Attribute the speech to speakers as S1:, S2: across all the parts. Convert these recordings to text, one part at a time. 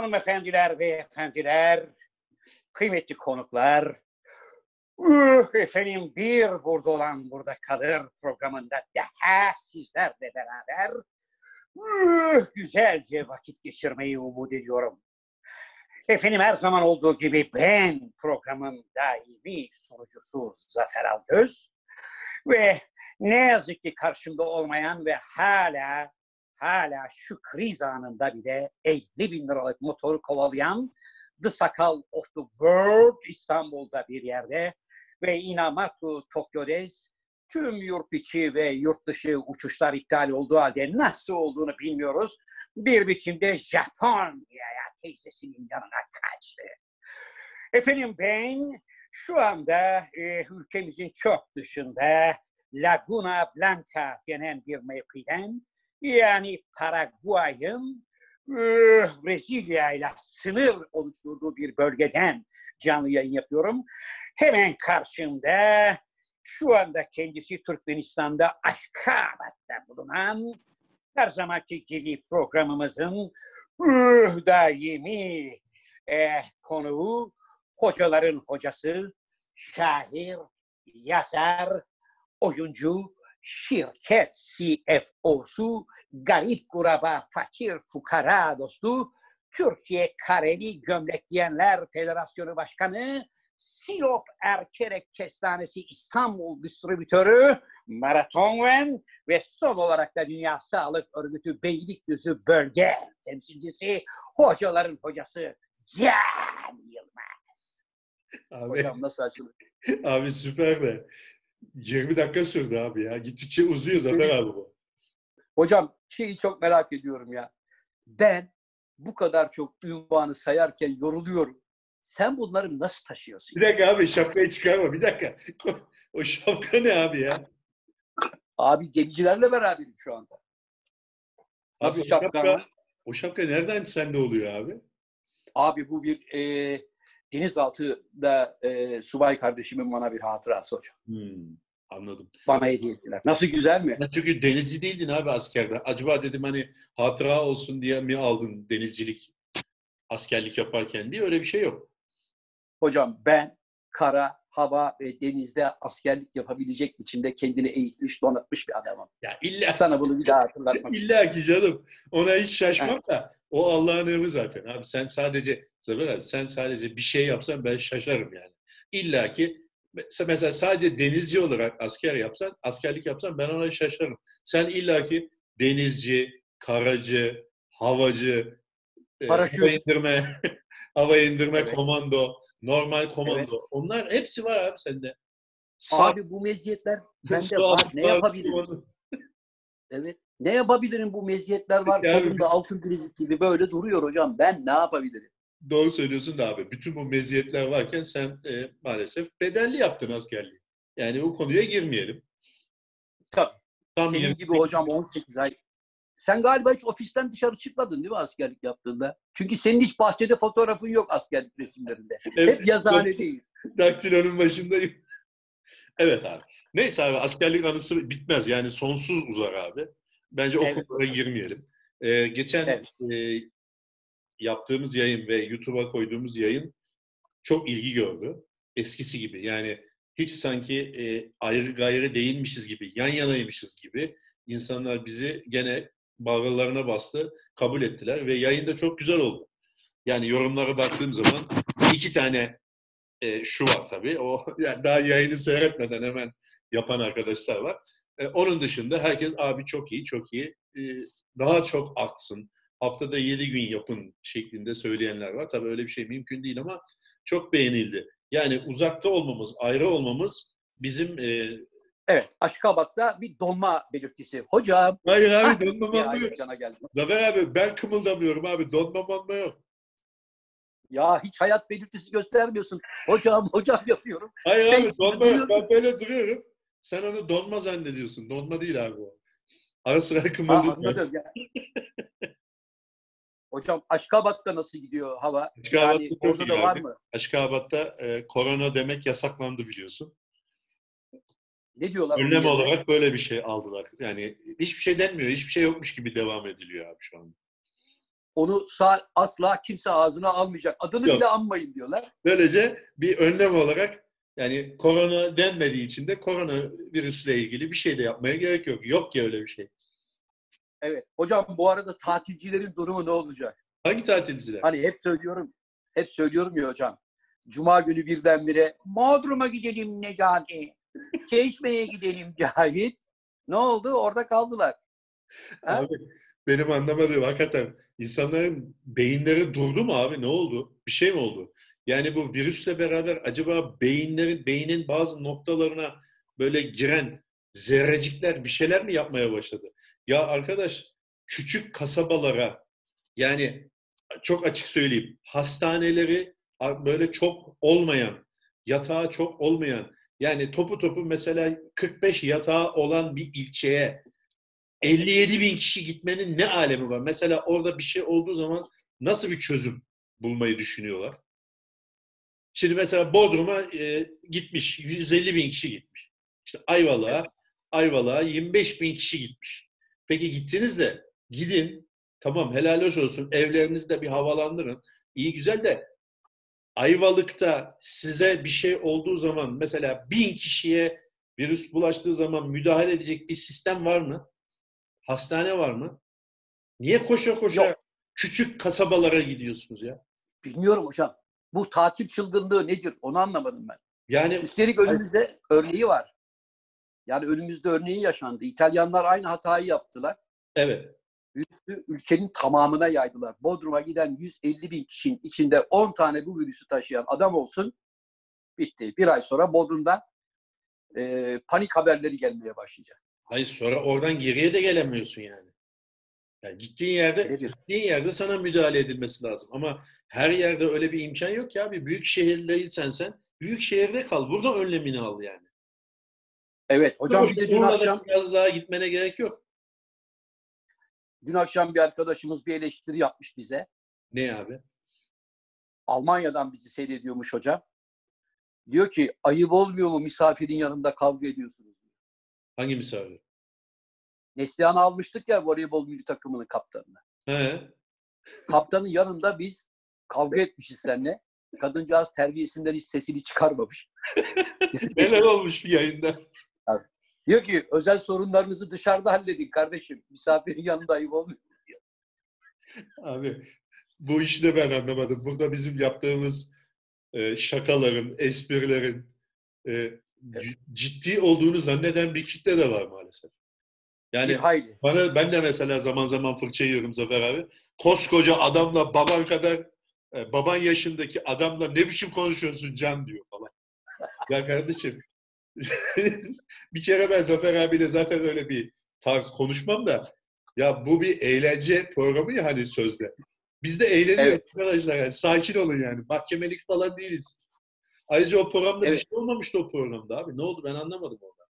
S1: hanımefendiler ve efendiler, kıymetli konuklar, uh, efendim bir burada olan burada kalır programında daha sizlerle beraber uh, güzelce vakit geçirmeyi umut ediyorum. Efendim her zaman olduğu gibi ben programın daimi sunucusu Zafer Algöz ve ne yazık ki karşımda olmayan ve hala hala şu kriz anında bile 50 bin liralık motoru kovalayan The Sakal of the World İstanbul'da bir yerde ve Inamatu Tokyo'des tüm yurt içi ve yurt dışı uçuşlar iptal olduğu halde nasıl olduğunu bilmiyoruz. Bir biçimde Japonya'ya teyzesinin yanına kaçtı. Efendim ben şu anda e, ülkemizin çok dışında Laguna Blanca denen bir mevkiden yani Paraguay'ın e, Brezilya ile sınır oluşturduğu bir bölgeden canlı yayın yapıyorum. Hemen karşımda şu anda kendisi Türkmenistan'da Aşkabat'ta bulunan her zamanki gibi programımızın uh, daimi eh, konuğu hocaların hocası, şair, yazar, oyuncu, şirket CFO'su, garip kuraba, fakir fukara dostu, Türkiye Kareli Gömlek Giyenler Federasyonu Başkanı, Sinop Erkerek Kestanesi İstanbul Distribütörü, Maratonven ve son olarak da Dünya Sağlık Örgütü Beylikdüzü Bölge temsilcisi, hocaların hocası Can Yılmaz.
S2: Abi,
S1: Hocam nasıl açılır?
S2: abi süper de. 20 dakika sürdü abi ya. Gittikçe uzuyor Zafer abi bu.
S1: Hocam şeyi çok merak ediyorum ya. Ben bu kadar çok ünvanı sayarken yoruluyorum. Sen bunları nasıl taşıyorsun?
S2: Bir dakika abi şapkayı çıkarma. Bir dakika. O şapka ne abi ya?
S1: Abi gemicilerle beraberim şu anda.
S2: Abi
S1: Nasıl
S2: o şapka,
S1: var?
S2: o şapka nereden sende oluyor abi?
S1: Abi bu bir e, denizaltıda e, subay kardeşimin bana bir hatırası hocam.
S2: Hmm, anladım.
S1: Bana hediye ettiler. Nasıl güzel mi?
S2: Sen çünkü denizci değildin abi askerde. Acaba dedim hani hatıra olsun diye mi aldın denizcilik askerlik yaparken diye öyle bir şey yok.
S1: Hocam ben kara, hava ve denizde askerlik yapabilecek biçimde kendini eğitmiş, donatmış bir adamım.
S2: Ya illa
S1: Sana bunu bir daha hatırlatmak.
S2: İlla ki canım. Ona hiç şaşmam da o Allah'ın emri zaten. Abi sen sadece Zafer abi sen sadece bir şey yapsan ben şaşarım yani. İlla ki mesela sadece denizci olarak asker yapsan, askerlik yapsan ben ona şaşarım. Sen illa ki denizci, karacı, havacı, e,
S1: Paraşüt.
S2: indirme, hava indirme
S1: Evet.
S2: komando, normal komando. Onlar hepsi var abi sende.
S1: Abi bu meziyetler bende var. Ne yapabilirim? Evet. Ne yapabilirim bu meziyetler var.
S2: Yani-
S1: Kolumda altın bilezik gibi böyle duruyor hocam. Ben ne yapabilirim?
S2: Doğru söylüyorsun da abi. Bütün bu meziyetler varken sen e, maalesef bedelli yaptın askerliği. Yani bu konuya girmeyelim.
S1: Tabii.
S2: Tam
S1: Senin
S2: 20
S1: gibi hocam 18 ay. Sen galiba hiç ofisten dışarı çıkmadın değil mi askerlik yaptığında? Çünkü senin hiç bahçede fotoğrafın yok askerlik resimlerinde.
S2: Evet,
S1: Hep yazıhane değil.
S2: Daktilonun başındayım. evet abi. Neyse abi askerlik anısı bitmez. Yani sonsuz uzar abi. Bence o
S1: Evet.
S2: konulara girmeyelim. Ee, geçen
S1: Evet.
S2: e, yaptığımız yayın ve YouTube'a koyduğumuz yayın çok ilgi gördü. Eskisi gibi. Yani hiç sanki e, ayrı gayrı değilmişiz gibi, yan yanaymışız gibi insanlar bizi gene bağırlarına bastı, kabul ettiler ve yayın da çok güzel oldu. Yani yorumlara baktığım zaman iki tane e, şu var tabii. O yani daha yayını seyretmeden hemen yapan arkadaşlar var. E, onun dışında herkes abi çok iyi, çok iyi. E, daha çok artsın. Haftada 7 gün yapın şeklinde söyleyenler var. Tabii öyle bir şey mümkün değil ama çok beğenildi. Yani uzakta olmamız, ayrı olmamız bizim e,
S1: Evet. Aşkabat'ta bir donma belirtisi. Hocam.
S2: Hayır abi donma
S1: Ya,
S2: manma yok. Zafer abi ben kımıldamıyorum abi. Donma manma yok.
S1: Ya hiç hayat belirtisi göstermiyorsun. Hocam hocam yapıyorum.
S2: Hayır
S1: Ben
S2: abi donma yok. Ben böyle duruyorum. Sen onu donma zannediyorsun. Donma değil abi o. Ara sıra
S1: Ha,
S2: kımıldım.
S1: anladım ya. Hocam Aşkabat'ta nasıl gidiyor hava?
S2: Aşkabat'ta
S1: Yani orada da var mı?
S2: Aşkabat'ta e, korona demek yasaklandı biliyorsun.
S1: Ne diyorlar?
S2: Önlem olarak böyle bir şey aldılar. Yani hiçbir şey denmiyor. Hiçbir şey yokmuş gibi devam ediliyor abi şu anda.
S1: onu sağ, asla kimse ağzına almayacak. Adını
S2: Yok.
S1: bile anmayın diyorlar.
S2: Böylece bir önlem olarak yani korona denmediği için de koronavirüsle ilgili bir şey de yapmaya gerek yok. Yok ki öyle bir şey.
S1: Evet. Hocam bu arada tatilcilerin durumu ne olacak?
S2: Hangi tatilciler?
S1: Hani hep söylüyorum, hep söylüyorum ya hocam. Cuma günü birdenbire Bodrum'a gidelim Necati. Çeşme'ye gidelim Cahit. Ne oldu? Orada kaldılar. Ha?
S2: Abi, benim anlamadığım hakikaten insanların beyinleri durdu mu abi? Ne oldu? Bir şey mi oldu? Yani bu virüsle beraber acaba beyinlerin beynin bazı noktalarına böyle giren zerrecikler bir şeyler mi yapmaya başladı? Ya arkadaş küçük kasabalara yani çok açık söyleyeyim hastaneleri böyle çok olmayan yatağı çok olmayan yani topu topu mesela 45 yatağı olan bir ilçeye 57 bin kişi gitmenin ne alemi var? Mesela orada bir şey olduğu zaman nasıl bir çözüm bulmayı düşünüyorlar? Şimdi mesela Bodrum'a e, gitmiş, 150 bin kişi gitmiş. İşte Ayvalık'a, Ayvalık'a 25 bin kişi gitmiş. Peki gittiniz de gidin, tamam helal hoş olsun, evlerinizde bir havalandırın. İyi güzel de Ayvalık'ta size bir şey olduğu zaman mesela bin kişiye virüs bulaştığı zaman müdahale edecek bir sistem var mı? Hastane var mı? Niye koşa koşa
S1: Yok.
S2: küçük kasabalara gidiyorsunuz ya?
S1: Bilmiyorum hocam. Bu tatil çılgınlığı nedir? Onu anlamadım ben.
S2: Yani
S1: Üstelik önümüzde örneği var. Yani önümüzde örneği yaşandı. İtalyanlar aynı hatayı yaptılar.
S2: evet.
S1: Virüsü ülkenin tamamına yaydılar. Bodrum'a giden 150 bin kişinin içinde 10 tane bu virüsü taşıyan adam olsun. Bitti. Bir ay sonra Bodrum'da e, panik haberleri gelmeye başlayacak.
S2: Hayır sonra oradan geriye de gelemiyorsun yani. yani gittiğin yerde
S1: Nedir?
S2: gittiğin yerde sana müdahale edilmesi lazım. Ama her yerde öyle bir imkan yok ya abi. Büyük şehirleysen sen büyük şehirde kal. Burada önlemini al yani.
S1: Evet. Hocam bir de dün
S2: Burada
S1: akşam
S2: biraz daha gitmene gerek yok.
S1: Dün akşam bir arkadaşımız bir eleştiri yapmış bize.
S2: Ne abi?
S1: Almanya'dan bizi seyrediyormuş hocam. Diyor ki ayıp olmuyor mu misafirin yanında kavga ediyorsunuz?
S2: Hangi misafir?
S1: Neslihan'ı almıştık ya voleybol milli takımının kaptanını.
S2: He.
S1: Kaptanın yanında biz kavga etmişiz seninle. Kadıncağız terbiyesinden hiç sesini çıkarmamış.
S2: Neler olmuş bir yayında?
S1: Diyor ki özel sorunlarınızı dışarıda halledin kardeşim. Misafirin yanında ayıp olmuyor.
S2: Abi bu işi de ben anlamadım. Burada bizim yaptığımız e, şakaların, esprilerin e, c- ciddi olduğunu zanneden bir kitle de var maalesef. Yani
S1: Bir hayli.
S2: bana ben de mesela zaman zaman fırça yiyorum Zafer abi. Koskoca adamla baban kadar e, baban yaşındaki adamla ne biçim konuşuyorsun Can diyor falan. Ya kardeşim bir kere ben Zafer abiyle zaten öyle bir tarz konuşmam da ya bu bir eğlence programı ya hani sözde. Biz de eğleniyoruz
S1: Evet.
S2: arkadaşlar. Yani sakin olun yani. Mahkemelik falan değiliz. Ayrıca o programda bir
S1: Evet.
S2: şey olmamıştı o programda abi. Ne oldu ben anlamadım orada.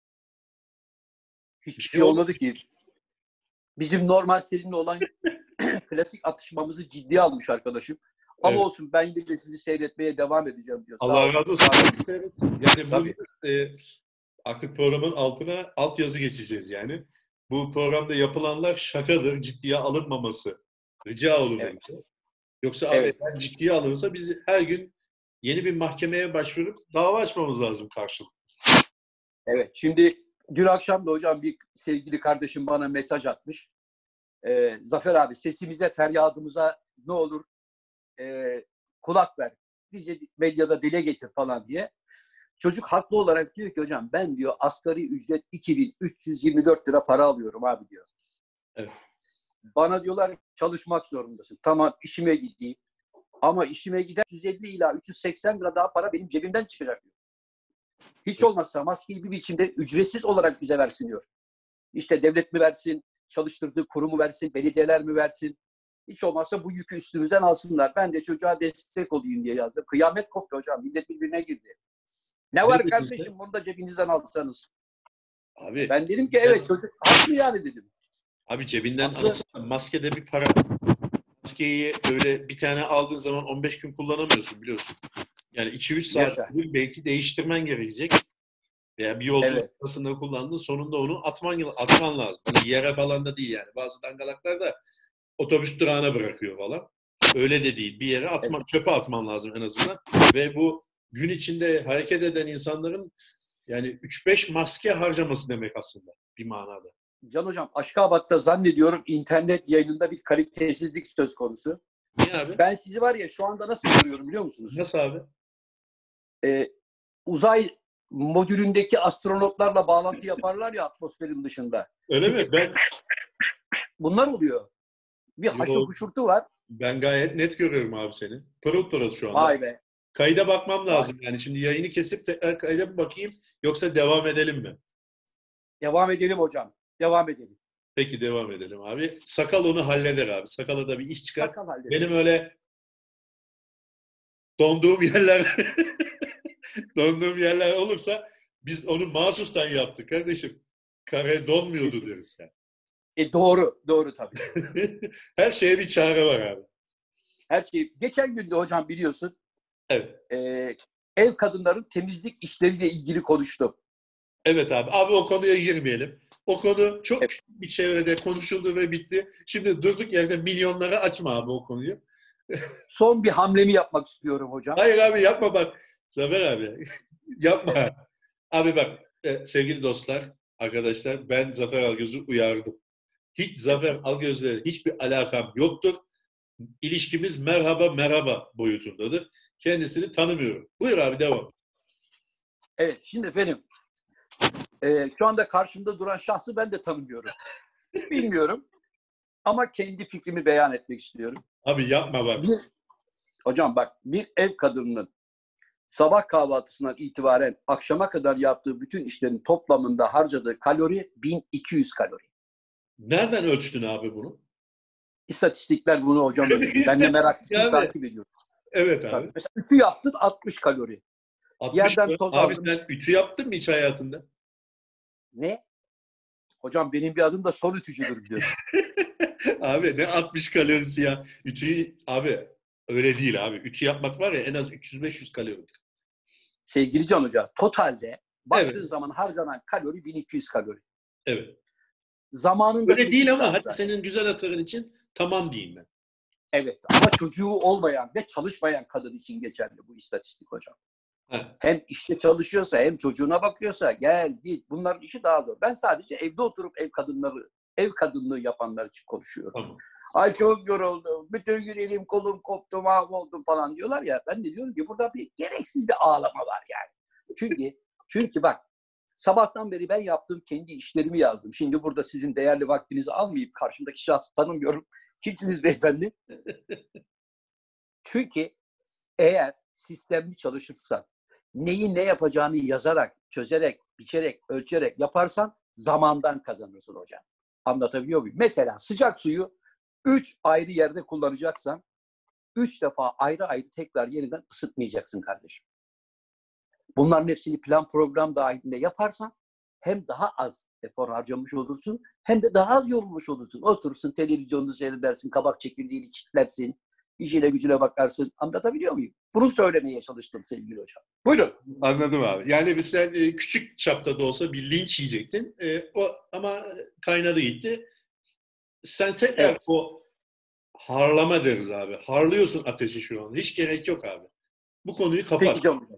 S1: Hiçbir
S2: şey
S1: şey olmadı ki. Bizim normal seninle olan klasik atışmamızı ciddiye almış arkadaşım. Ama
S2: Evet.
S1: olsun ben yine de sizi seyretmeye devam edeceğim diyor.
S2: Allah razı olsun. Yani bu
S1: Tabii.
S2: e, artık programın altına altyazı geçeceğiz yani. Bu programda yapılanlar şakadır, ciddiye alınmaması. Rica olur
S1: Evet.
S2: bence. Yoksa abi
S1: Evet.
S2: eğer ciddiye alınsa biz her gün yeni bir mahkemeye başvurup dava açmamız lazım karşılık.
S1: Evet. Şimdi dün akşam da hocam bir sevgili kardeşim bana mesaj atmış. Ee, Zafer abi sesimize, feryadımıza ne olur e, kulak ver. Bizi medyada dile getir falan diye. Çocuk haklı olarak diyor ki hocam ben diyor asgari ücret 2324 lira para alıyorum abi diyor.
S2: Evet.
S1: Bana diyorlar çalışmak zorundasın. Tamam işime gideyim. Ama işime gider 350 ila 380 lira daha para benim cebimden çıkacak diyor. Hiç olmazsa maskeyi bir biçimde ücretsiz olarak bize versin diyor. İşte devlet mi versin, çalıştırdığı kurumu versin, belediyeler mi versin? Hiç olmazsa bu yükü üstümüzden alsınlar. Ben de çocuğa destek olayım diye yazdım. Kıyamet koptu hocam. Millet birbirine girdi. Ne var
S2: dedin
S1: kardeşim bunu da cebinizden alsanız.
S2: Abi,
S1: Ben dedim ki evet çocuk haklı yani dedim.
S2: abi cebinden
S1: Haklı.
S2: alsana maskede bir para. Maskeyi öyle bir tane aldığın zaman 15 gün kullanamıyorsun biliyorsun. Yani 2-3 saat bir belki değiştirmen gerekecek. Veya bir yolculuk
S1: Evet.
S2: sırasında kullandın sonunda onu atman atman lazım. Hani yere falan da değil yani. Bazı dangalaklar da otobüs durağına bırakıyor falan. Öyle de değil. Bir yere atman, çöpe atman lazım en azından. Ve bu gün içinde hareket eden insanların yani 3-5 maske harcaması demek aslında bir manada.
S1: Can Hocam Aşkabat'ta zannediyorum internet yayınında bir kalitesizlik söz konusu.
S2: Niye abi?
S1: Ben sizi var ya şu anda nasıl görüyorum biliyor musunuz?
S2: Nasıl abi?
S1: Ee, uzay modülündeki astronotlarla bağlantı yaparlar ya atmosferin dışında.
S2: Öyle mi? Ben
S1: Bunlar oluyor. Bir
S2: Yo.
S1: haşır huşurtu var.
S2: ben gayet net görüyorum abi seni. Pırıl pırıl şu anda.
S1: Vay be.
S2: Kayda bakmam lazım yani. Şimdi yayını kesip tekrar kayda mı bakayım yoksa devam edelim mi?
S1: Devam edelim hocam. Devam edelim.
S2: Peki devam edelim abi. Sakal onu halleder abi. Sakala da bir iş çıkar.
S1: Bakalım halledelim.
S2: Benim öyle donduğum yerler donduğum yerler olursa biz onu mahsustan yaptık kardeşim. Kare donmuyordu deriz yani.
S1: E doğru. Doğru tabii.
S2: Her şeye bir çare var abi.
S1: Her şey. Geçen günde hocam biliyorsun
S2: Evet.
S1: e, ev kadınların temizlik işleriyle ilgili konuştum.
S2: Evet abi. Abi o konuya girmeyelim. O konu çok küçük bir çevrede konuşuldu ve bitti. Şimdi durduk yerde milyonlara açma abi o konuyu.
S1: Son bir hamlemi yapmak istiyorum hocam.
S2: Hayır abi yapma bak. Zafer abi. yapma. Abi bak e, sevgili dostlar, arkadaşlar ben Zafer Algöz'ü uyardım. Hiç Zafer Algöz'le hiçbir alakam yoktur. İlişkimiz merhaba merhaba boyutundadır. Kendisini tanımıyorum. Buyur abi devam.
S1: Evet şimdi efendim e, şu anda karşımda duran şahsı ben de tanımıyorum. Bilmiyorum. Ama kendi fikrimi beyan etmek istiyorum.
S2: Abi yapma bak.
S1: Bir, hocam bak bir ev kadınının sabah kahvaltısından itibaren akşama kadar yaptığı bütün işlerin toplamında harcadığı kalori 1200 kalori.
S2: Nereden ölçtün abi bunu?
S1: İstatistikler bunu hocam. Ben de meraklısını
S2: Yani.
S1: takip ediyorum.
S2: Evet abi.
S1: Tabii. Mesela ütü yaptın 60 kalori.
S2: 60
S1: Yerden toz
S2: abi
S1: aldım.
S2: sen ütü yaptın mı hiç hayatında?
S1: Ne? Hocam benim bir adım da sol ütücüdür biliyorsun.
S2: abi ne 60 kalorisi ya. Ütüyü abi öyle değil abi. Ütü yapmak var ya en az 300-500 kalori.
S1: Sevgili Can Hoca, totalde baktığın
S2: Evet.
S1: zaman harcanan kalori 1200 kalori.
S2: Evet.
S1: Zamanında
S2: Öyle değil
S1: 8
S2: ama hadi senin güzel hatırın için tamam diyeyim ben.
S1: Evet ama çocuğu olmayan ve çalışmayan kadın için geçerli bu istatistik hocam.
S2: Ha.
S1: Hem işte çalışıyorsa hem çocuğuna bakıyorsa gel git bunların işi daha zor. Ben sadece evde oturup ev kadınları ev kadınlığı yapanlar için konuşuyorum.
S2: Tamam.
S1: Ay çok yoruldum. Bütün gün elim kolum koptu mahvoldum falan diyorlar ya. Ben de diyorum ki burada bir gereksiz bir ağlama var yani. Çünkü çünkü bak sabahtan beri ben yaptığım kendi işlerimi yazdım. Şimdi burada sizin değerli vaktinizi almayıp karşımdaki şahsı tanımıyorum. Kimsiniz beyefendi? Çünkü eğer sistemli çalışırsan, neyi ne yapacağını yazarak, çözerek, biçerek, ölçerek yaparsan zamandan kazanırsın hocam. Anlatabiliyor muyum? Mesela sıcak suyu üç ayrı yerde kullanacaksan üç defa ayrı ayrı tekrar yeniden ısıtmayacaksın kardeşim. Bunların hepsini plan program dahilinde yaparsan hem daha az efor harcamış olursun hem de daha az yorulmuş olursun. Oturursun televizyonunu seyredersin, kabak çekirdeğini çitlersin, işine gücüne bakarsın. Anlatabiliyor muyum? Bunu söylemeye çalıştım sevgili hocam. Buyurun.
S2: Anladım abi. Yani sen e, küçük çapta da olsa bir linç yiyecektin. E, o ama kaynadı gitti. Sen tekrar
S1: Evet.
S2: o harlama deriz abi. Harlıyorsun ateşi şu an. Hiç gerek yok abi. Bu konuyu kapat.
S1: Peki canım.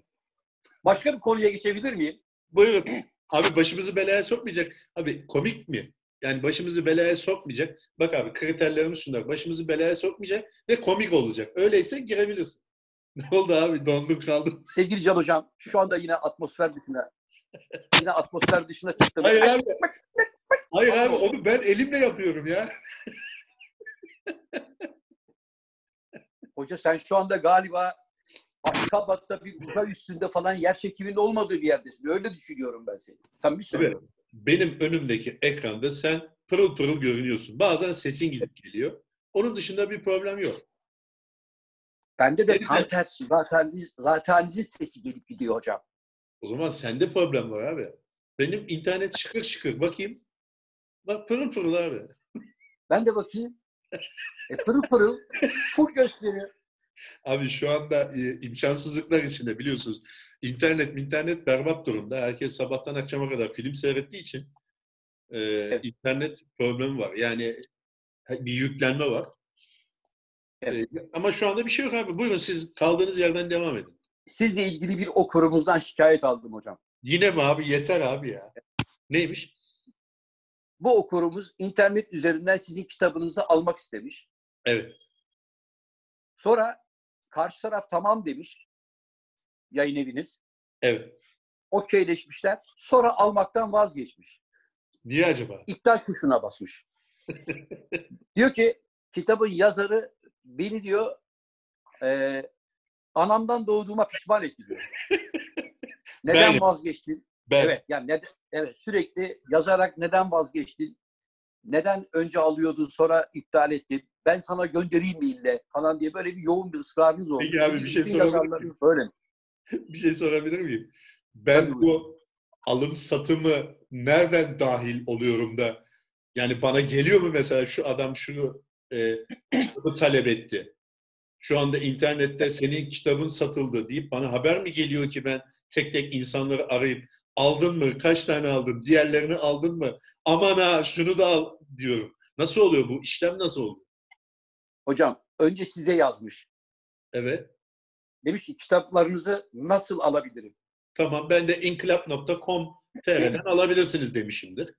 S1: Başka bir konuya geçebilir miyim?
S2: Buyurun. Abi başımızı belaya sokmayacak. Abi komik mi? Yani başımızı belaya sokmayacak. Bak abi kriterlerimiz şunlar. Başımızı belaya sokmayacak ve komik olacak. Öyleyse girebilirsin. Ne oldu abi? Dondun kaldın.
S1: Sevgili Can Hocam şu anda yine atmosfer dışına yine atmosfer dışına çıktım.
S2: Hayır
S1: Ay,
S2: abi. Hayır abi onu ben elimle yapıyorum ya.
S1: Hoca sen şu anda galiba Aşkabat'ta bir uzay üstünde falan yer çekiminin olmadığı bir yerdesin. Öyle düşünüyorum ben seni. Sen bir söyle.
S2: Benim önümdeki ekranda sen pırıl pırıl görünüyorsun. Bazen sesin gidip geliyor. Onun dışında bir problem yok.
S1: Bende de
S2: Benim
S1: tam
S2: de-
S1: tersi. Zaten, zatenizin sesi gelip gidiyor hocam.
S2: O zaman sende problem var abi. Benim internet şıkır şıkır. Bakayım. Bak pırıl pırıl abi.
S1: Ben de bakayım. E, pırıl pırıl full gösteriyor.
S2: Abi şu anda e, imkansızlıklar içinde biliyorsunuz. İnternet internet berbat durumda. Herkes sabahtan akşama kadar film seyrettiği için e, internet problemi var. Yani bir yüklenme var.
S1: Evet.
S2: Ee, ama şu anda bir şey yok abi. Buyurun siz kaldığınız yerden devam edin.
S1: Sizle ilgili bir okurumuzdan şikayet aldım hocam.
S2: Yine mi abi? Yeter abi ya. Neymiş?
S1: Bu okurumuz internet üzerinden sizin kitabınızı almak istemiş.
S2: Evet.
S1: Sonra karşı taraf tamam demiş. Yayın eviniz.
S2: Evet.
S1: Okeyleşmişler. Sonra almaktan vazgeçmiş.
S2: Niye acaba?
S1: İptal tuşuna basmış. diyor ki kitabın yazarı beni diyor e, anamdan doğduğuma pişman etti diyor. Neden
S2: Ben-
S1: vazgeçtin?
S2: Ben
S1: Evet yani neden, evet sürekli yazarak neden vazgeçtin? Neden önce alıyordun sonra iptal ettin? Ben sana göndereyim mi ille falan diye böyle bir yoğun bir ısrarınız oldu.
S2: Peki abi, bir şey sorabilir miyim?
S1: Böyle.
S2: bir şey sorabilir miyim? Ben
S1: Tabii
S2: bu alım satımı nereden dahil oluyorum da yani bana geliyor mu mesela şu adam şunu e, kitabı talep etti. Şu anda internette senin kitabın satıldı deyip bana haber mi geliyor ki ben tek tek insanları arayıp aldın mı? Kaç tane aldın? Diğerlerini aldın mı? Aman ha şunu da al diyorum. Nasıl oluyor bu? İşlem nasıl oluyor?
S1: Hocam önce size yazmış.
S2: Evet.
S1: Demiş ki kitaplarınızı nasıl alabilirim?
S2: Tamam ben de inkılap.com.tr'den alabilirsiniz demişimdir.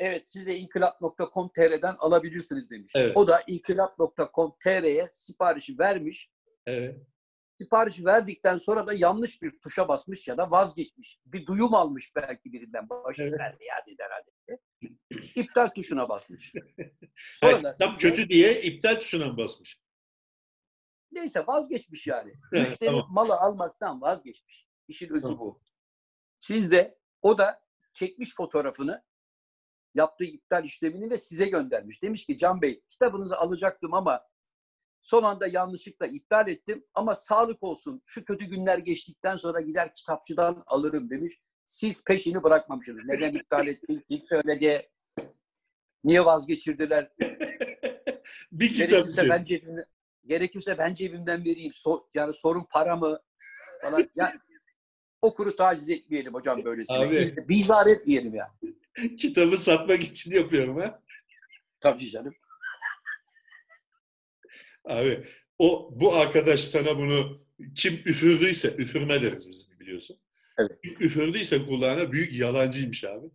S1: Evet size inkılap.com.tr'den alabilirsiniz demiş.
S2: Evet.
S1: O da inkılap.com.tr'ye siparişi vermiş.
S2: Evet.
S1: Siparişi verdikten sonra da yanlış bir tuşa basmış ya da vazgeçmiş. Bir duyum almış belki birinden. Başı
S2: Evet.
S1: verdi ya dedi herhalde. İptal tuşuna basmış. Sonra
S2: Hayır, kitap
S1: size-
S2: kötü diye iptal tuşuna mı basmış?
S1: Neyse vazgeçmiş yani. Müşteri
S2: tamam.
S1: malı almaktan vazgeçmiş. İşin özü
S2: Tamam.
S1: bu. Siz de o da çekmiş fotoğrafını yaptığı iptal işlemini ve size göndermiş. Demiş ki Can Bey kitabınızı alacaktım ama son anda yanlışlıkla iptal ettim ama sağlık olsun şu kötü günler geçtikten sonra gider kitapçıdan alırım demiş. Siz peşini bırakmamışsınız. Neden iptal ettin? Kim söyledi? Niye vazgeçirdiler?
S2: bir
S1: Gerekirse ben cebimden, gerekirse ben cebimden vereyim. So- yani sorun para mı? Falan. Yani okuru taciz etmeyelim hocam böylesine.
S2: Abi.
S1: Bizar etmeyelim ya.
S2: Kitabı satmak için yapıyorum ha.
S1: Tabii canım.
S2: Abi o bu arkadaş sana bunu kim üfürdüyse üfürme deriz biz biliyorsun.
S1: Evet.
S2: Kim üfürdüyse kulağına büyük yalancıymış abi.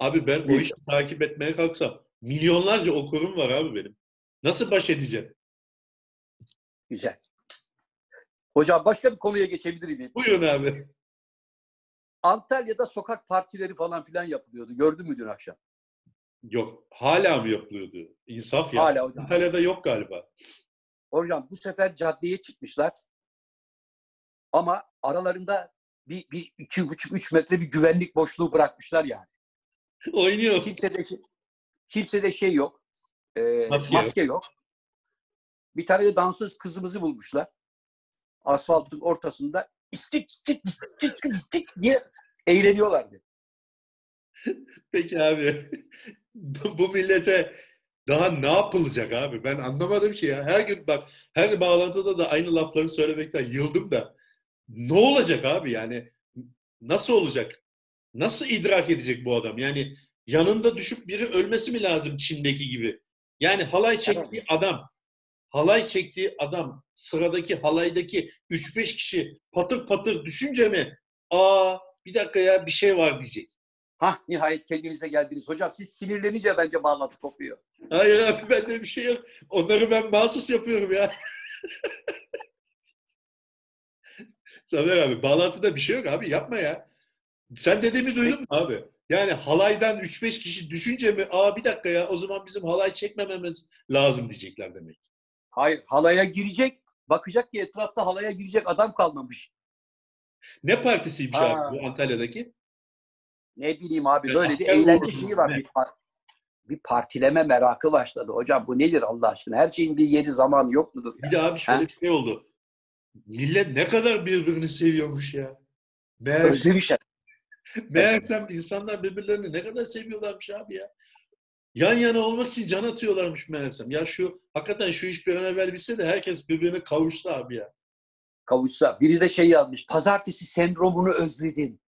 S2: Abi ben o
S1: Evet.
S2: işi takip etmeye kalksam milyonlarca okurum var abi benim. Nasıl baş edeceğim?
S1: Güzel. Hocam başka bir konuya geçebilir miyim?
S2: Buyurun abi.
S1: Antalya'da sokak partileri falan filan yapılıyordu. Gördün mü dün akşam?
S2: Yok. Hala mı yapılıyordu? İnsaf ya.
S1: Hala hocam.
S2: Antalya'da yok galiba.
S1: Hocam bu sefer caddeye çıkmışlar. Ama aralarında bir, bir iki buçuk, üç metre bir güvenlik boşluğu bırakmışlar yani.
S2: Oynuyor.
S1: Kimse de kimse de şey yok. Ee,
S2: Maske
S1: maske,
S2: yok.
S1: yok. Bir tane de dansöz kızımızı bulmuşlar. Asfaltın ortasında istik istik istik istik diye eğleniyorlardı.
S2: Peki abi. bu millete daha ne yapılacak abi? Ben anlamadım ki ya. Her gün bak her bağlantıda da aynı lafları söylemekten yıldım da. Ne olacak abi yani? Nasıl olacak? Nasıl idrak edecek bu adam? Yani yanında düşüp biri ölmesi mi lazım Çin'deki gibi? Yani halay çektiği adam, halay çektiği adam sıradaki halaydaki 3-5 kişi patır patır düşünce mi? Aa bir dakika ya bir şey var diyecek.
S1: Hah nihayet kendinize geldiniz. Hocam siz sinirlenince bence bağlantı kopuyor.
S2: Hayır abi bende bir şey yok. Onları ben mahsus yapıyorum ya. Samer abi bağlantıda bir şey yok abi yapma ya. Sen dediğimi duydun mu abi? Yani halaydan 3-5 kişi düşünce mi aa bir dakika ya o zaman bizim halay çekmememiz lazım diyecekler demek.
S1: Hayır halaya girecek. Bakacak ki etrafta halaya girecek adam kalmamış.
S2: Ne partisiymiş
S1: Ha.
S2: abi bu Antalya'daki?
S1: Ne bileyim abi
S2: Yani
S1: böyle bir eğlence şeyi var. Bir, par- bir partileme merakı başladı. Hocam bu nedir Allah aşkına? Her şeyin bir yeri zaman yok mudur? ya?
S2: Bir de abi şöyle
S1: Ha?
S2: bir şey oldu. Millet ne kadar birbirini seviyormuş ya. Meğer,
S1: Özlemişler.
S2: meğersem insanlar birbirlerini ne kadar seviyorlarmış abi ya. Yan yana olmak için can atıyorlarmış meğersem. Ya şu hakikaten şu iş bir an evvel bitse de herkes birbirine kavuşsa abi ya.
S1: Kavuşsa. Biri de şey yazmış. Pazartesi sendromunu özledim.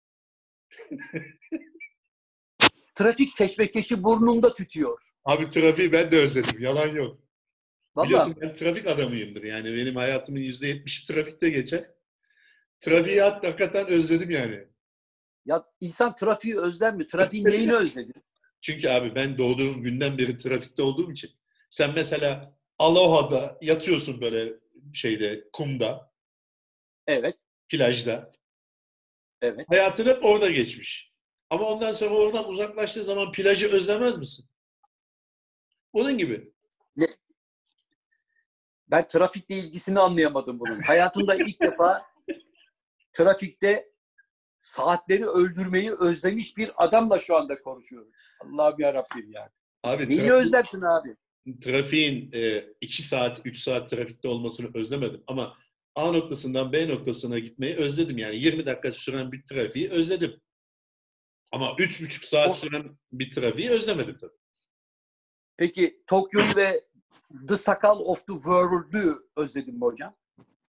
S1: Trafik keşmekeşi burnumda tütüyor.
S2: Abi trafiği ben de özledim. Yalan yok.
S1: Vallahi
S2: Biliyorsun ben trafik adamıyımdır. Yani benim hayatımın %70'i trafikte geçer. Trafiği hakikaten özledim yani.
S1: ya insan trafiği özler mi? Trafiğin neyini özledi?
S2: Çünkü abi ben doğduğum günden beri trafikte olduğum için. Sen mesela Aloha'da yatıyorsun böyle şeyde, kumda,
S1: Evet,
S2: plajda.
S1: Evet.
S2: Hayatın hep orada geçmiş. Ama ondan sonra oradan uzaklaştığı zaman plajı özlemez misin? Onun gibi.
S1: Ben trafikle ilgisini anlayamadım bunun. Hayatımda ilk defa trafikte saatleri öldürmeyi özlemiş bir adamla şu anda konuşuyorum. Allah'ım yarabbim ya.
S2: Abi
S1: Neyini
S2: trafik-
S1: özlersin abi?
S2: trafiğin 2 saat, 3 saat trafikte olmasını özlemedim. Ama A noktasından B noktasına gitmeyi özledim. Yani 20 dakika süren bir trafiği özledim. Ama 3,5 saat süren bir trafiği özlemedim tabii.
S1: Peki Tokyo'yu ve The Sakal of the World'ü özledin mi hocam?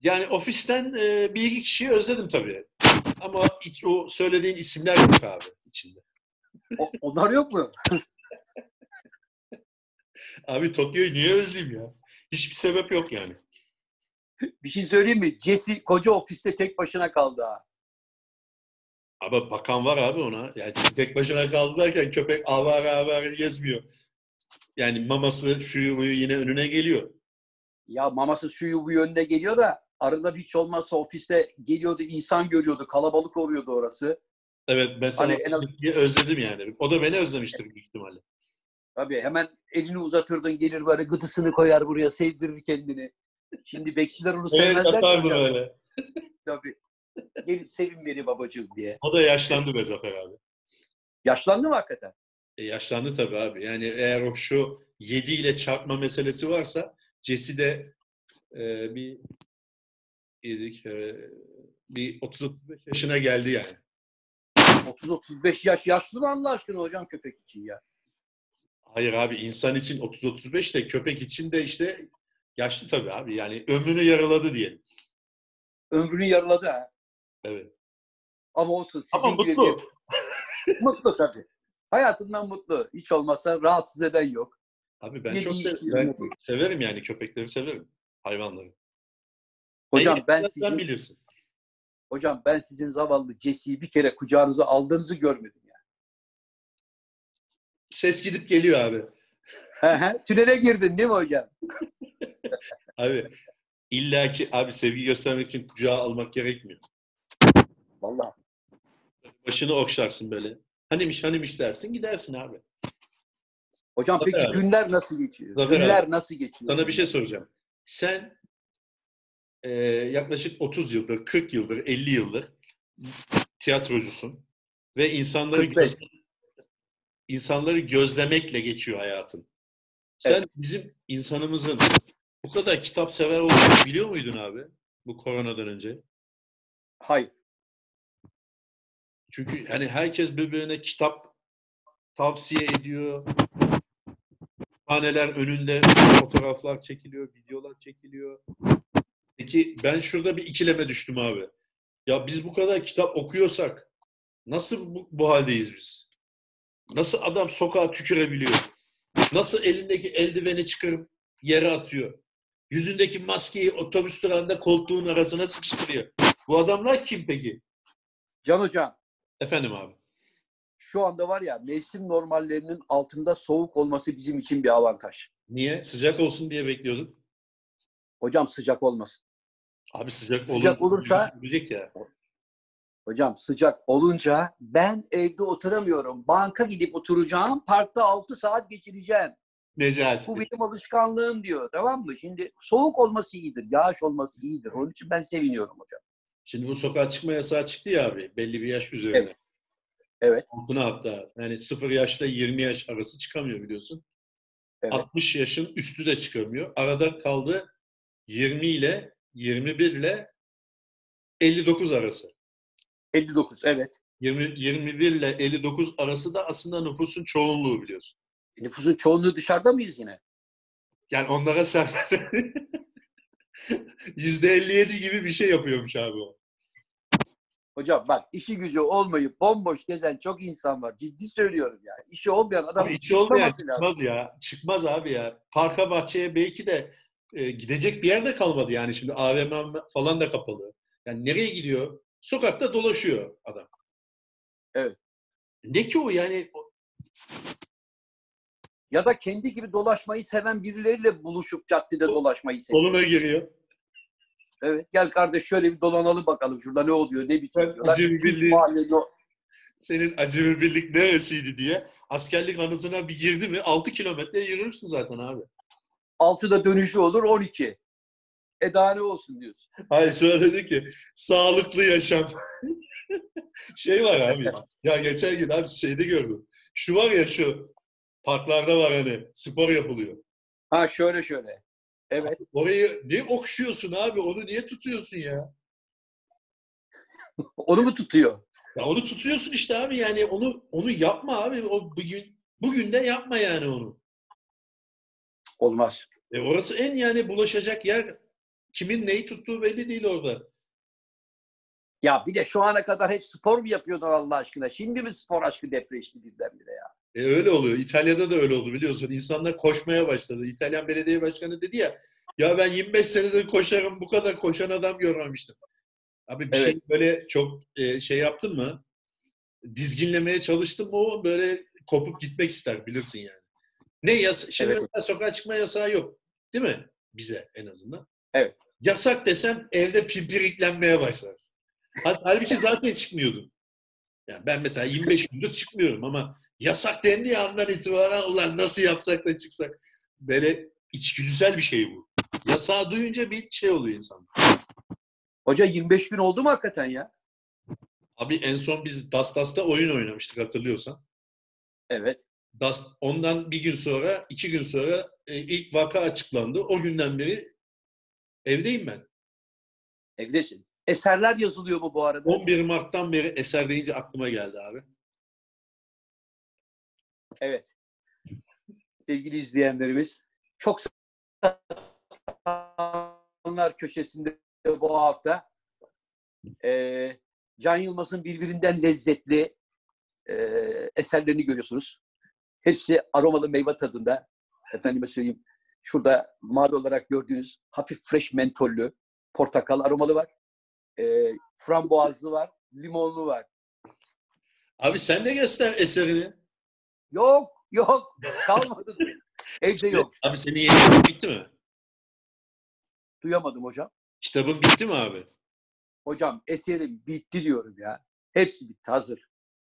S2: Yani ofisten e, bir iki kişiyi özledim tabii. Ama hiç o söylediğin isimler yok abi içinde.
S1: O- onlar yok mu?
S2: Abi Tokyo'yu niye özleyeyim ya? Hiçbir sebep yok yani.
S1: Bir şey söyleyeyim mi? Jesse koca ofiste tek başına kaldı ha.
S2: Ama bakan var abi ona. Yani tek başına kaldı derken köpek avare avare gezmiyor. Yani maması şuyu buyu yine önüne geliyor.
S1: Ya maması şu bu yönüne geliyor da arada hiç olmazsa ofiste geliyordu, insan görüyordu, kalabalık oluyordu orası.
S2: Evet mesela
S1: Hani en az-
S2: özledim yani. O da beni özlemiştir büyük ihtimalle.
S1: Tabii hemen elini uzatırdın gelir böyle gıdısını koyar buraya sevdirir kendini. Şimdi bekçiler onu
S2: Evet
S1: sevmezler.
S2: yapardı
S1: hocam.
S2: öyle.
S1: Tabii. Gel sevin beni babacığım diye.
S2: O da yaşlandı be Zafer abi.
S1: Yaşlandı mı hakikaten?
S2: E, yaşlandı tabii abi. Yani eğer o şu 7 ile çarpma meselesi varsa Jesse de e, bir yedik, e, bir 30-35 yaşına geldi yani.
S1: 30-35 yaş yaşlı mı Allah aşkına hocam köpek için ya?
S2: Hayır abi insan için 30-35 de köpek için de işte yaşlı tabii abi. Yani ömrünü yaraladı diyelim.
S1: Ömrünü yarıladı ha.
S2: Evet.
S1: Ama olsun sizin
S2: Ama
S1: gibi
S2: mutlu.
S1: bir- mutlu tabii. Hayatından mutlu. Hiç olmazsa rahatsız eden yok.
S2: Abi ben
S1: Yediği
S2: çok
S1: içtiği
S2: ben severim yani köpekleri severim. Hayvanları.
S1: Hocam
S2: En
S1: ben sizin
S2: bilirsin.
S1: hocam ben sizin zavallı Jesse'yi bir kere kucağınıza aldığınızı görmedim ya.
S2: Ses gidip geliyor abi.
S1: Tünele girdin değil mi hocam?
S2: Abi illa ki abi sevgi göstermek için kucağa almak gerekmiyor.
S1: Vallahi.
S2: Başını okşarsın böyle. Hanimiş hanimiş dersin gidersin abi.
S1: Hocam
S2: Zafer
S1: peki
S2: abi.
S1: günler nasıl geçiyor?
S2: Zafer
S1: günler nasıl geçiyor?
S2: Sana bir şey soracağım. Sen e, yaklaşık 30 yıldır, 40 yıldır, 50 yıldır tiyatrocusun ve insanları
S1: 45.
S2: göz- insanları gözlemekle geçiyor hayatın. Sen
S1: Evet.
S2: bizim insanımızın bu kadar kitap sever olduğunu biliyor muydun abi? Bu koronadan önce.
S1: Hayır.
S2: Çünkü hani herkes birbirine kitap tavsiye ediyor. Haneler önünde fotoğraflar çekiliyor, videolar çekiliyor. Peki ben şurada bir ikileme düştüm abi. Ya biz bu kadar kitap okuyorsak nasıl bu, bu haldeyiz biz? Nasıl adam sokağa tükürebiliyor? Nasıl elindeki eldiveni çıkarıp yere atıyor? Yüzündeki maskeyi otobüs durağında koltuğun arasına sıkıştırıyor. Bu adamlar kim peki?
S1: Can hocam
S2: Efendim abi.
S1: şu anda var ya mevsim normallerinin altında soğuk olması bizim için bir avantaj.
S2: Niye? Sıcak olsun diye bekliyorduk.
S1: Hocam sıcak olmasın.
S2: Abi sıcak,
S1: Sıcak
S2: olur,
S1: olursa-
S2: ya.
S1: Hocam sıcak olunca ben evde oturamıyorum. Banka gidip oturacağım. Parkta 6 saat geçireceğim.
S2: Necati.
S1: Bu benim alışkanlığım diyor. Tamam mı? Şimdi soğuk olması iyidir. Yağış olması iyidir. Onun için ben seviniyorum hocam.
S2: Şimdi bu sokağa çıkma yasağı çıktı ya abi. Belli bir yaş üzerine.
S1: Evet. Evet.
S2: Altına hatta. Yani 0 yaşla 20 yaş arası çıkamıyor biliyorsun.
S1: Evet.
S2: 60 yaşın üstü de çıkamıyor. Arada kaldı 20 ile 21 ile 59 arası.
S1: 59 evet.
S2: 20, 21 ile 59 arası da aslında nüfusun çoğunluğu biliyorsun.
S1: Nüfusun çoğunluğu dışarıda mıyız yine?
S2: Yani onlara serbest. %57 gibi bir şey yapıyormuş abi o.
S1: Hocam bak işi gücü olmayıp bomboş gezen çok insan var. Ciddi söylüyorum yani. işi olmayan adam
S2: Abi içi olmayan
S1: lazım.
S2: çıkmaz ya. Çıkmaz abi ya. Parka bahçeye belki de e, gidecek bir yer de kalmadı yani şimdi AVM falan da kapalı. Yani nereye gidiyor? Sokakta dolaşıyor adam.
S1: Evet.
S2: Ne ki o yani?
S1: Ya da kendi gibi dolaşmayı seven birileriyle buluşup caddede dolaşmayı seviyor.
S2: Koluna giriyor.
S1: Evet. Gel kardeş şöyle bir dolanalım bakalım. Şurada ne oluyor, ne bitiyor
S2: acemi birliği-. Senin acemi birlik neresiydi diye. Askerlik anısına bir girdi mi 6 kilometre yürürsün zaten abi.
S1: Altıda dönüşü olur 12. E daha ne olsun diyorsun.
S2: Hayır sonra dedi ki sağlıklı yaşam. şey var abi. Ya geçen gün abi şeyde gördüm. Şu var ya şu parklarda var hani spor yapılıyor.
S1: Ha şöyle şöyle. Evet.
S2: Orayı niye okşuyorsun abi? Onu niye tutuyorsun ya?
S1: Onu mu tutuyor?
S2: Ya onu tutuyorsun işte abi yani onu onu yapma abi. O bugün bugün de yapma yani onu.
S1: Olmaz.
S2: E orası en yani bulaşacak yer. Kimin neyi tuttuğu belli değil orada.
S1: Ya bir de şu ana kadar hep spor mu yapıyordun Allah aşkına? Şimdi mi spor aşkı depreşti birdenbire ya?
S2: E öyle oluyor. İtalya'da da öyle oldu biliyorsun. İnsanlar koşmaya başladı. İtalyan belediye başkanı dedi ya ya ben 25 senedir koşarım bu kadar koşan adam görmemiştim. Abi bir
S1: Evet.
S2: şey böyle çok e, şey yaptın mı? Dizginlemeye çalıştın mı o böyle kopup gitmek ister bilirsin yani. Ne yas Şimdi
S1: Evet.
S2: mesela sokağa çıkma yasağı yok. Değil mi? Bize en azından.
S1: Evet.
S2: Yasak desem evde pimpiriklenmeye başlarsın. Hal- Halbuki zaten çıkmıyordun. Yani ben mesela 25 gündür çıkmıyorum ama yasak dendiği andan itibaren ulan nasıl yapsak da çıksak. Böyle içgüdüsel bir şey bu. Yasağı duyunca bir şey oluyor insan.
S1: Hoca 25 gün oldu mu hakikaten ya?
S2: Abi en son biz Dastas'ta oyun oynamıştık hatırlıyorsan.
S1: Evet.
S2: Das, ondan bir gün sonra, iki gün sonra e, ilk vaka açıklandı. O günden beri evdeyim ben.
S1: Evdesin. Eserler yazılıyor mu bu arada?
S2: 11 Mart'tan beri eser deyince aklıma geldi abi.
S1: Evet. Sevgili izleyenlerimiz çok onlar köşesinde bu hafta eee, Can Yılmaz'ın birbirinden lezzetli eee, eserlerini görüyorsunuz. Hepsi aromalı meyve tadında. Efendime söyleyeyim. Şurada mavi olarak gördüğünüz hafif fresh mentollü portakal aromalı var. Eee frambuazlı var. Limonlu var.
S2: Abi sen de göster eserini.
S1: Yok, yok. Kalmadı. Evde yok.
S2: Abi senin yayın bitti mi?
S1: Duyamadım hocam.
S2: Kitabın bitti mi abi?
S1: Hocam eserim bitti diyorum ya. Hepsi bitti hazır.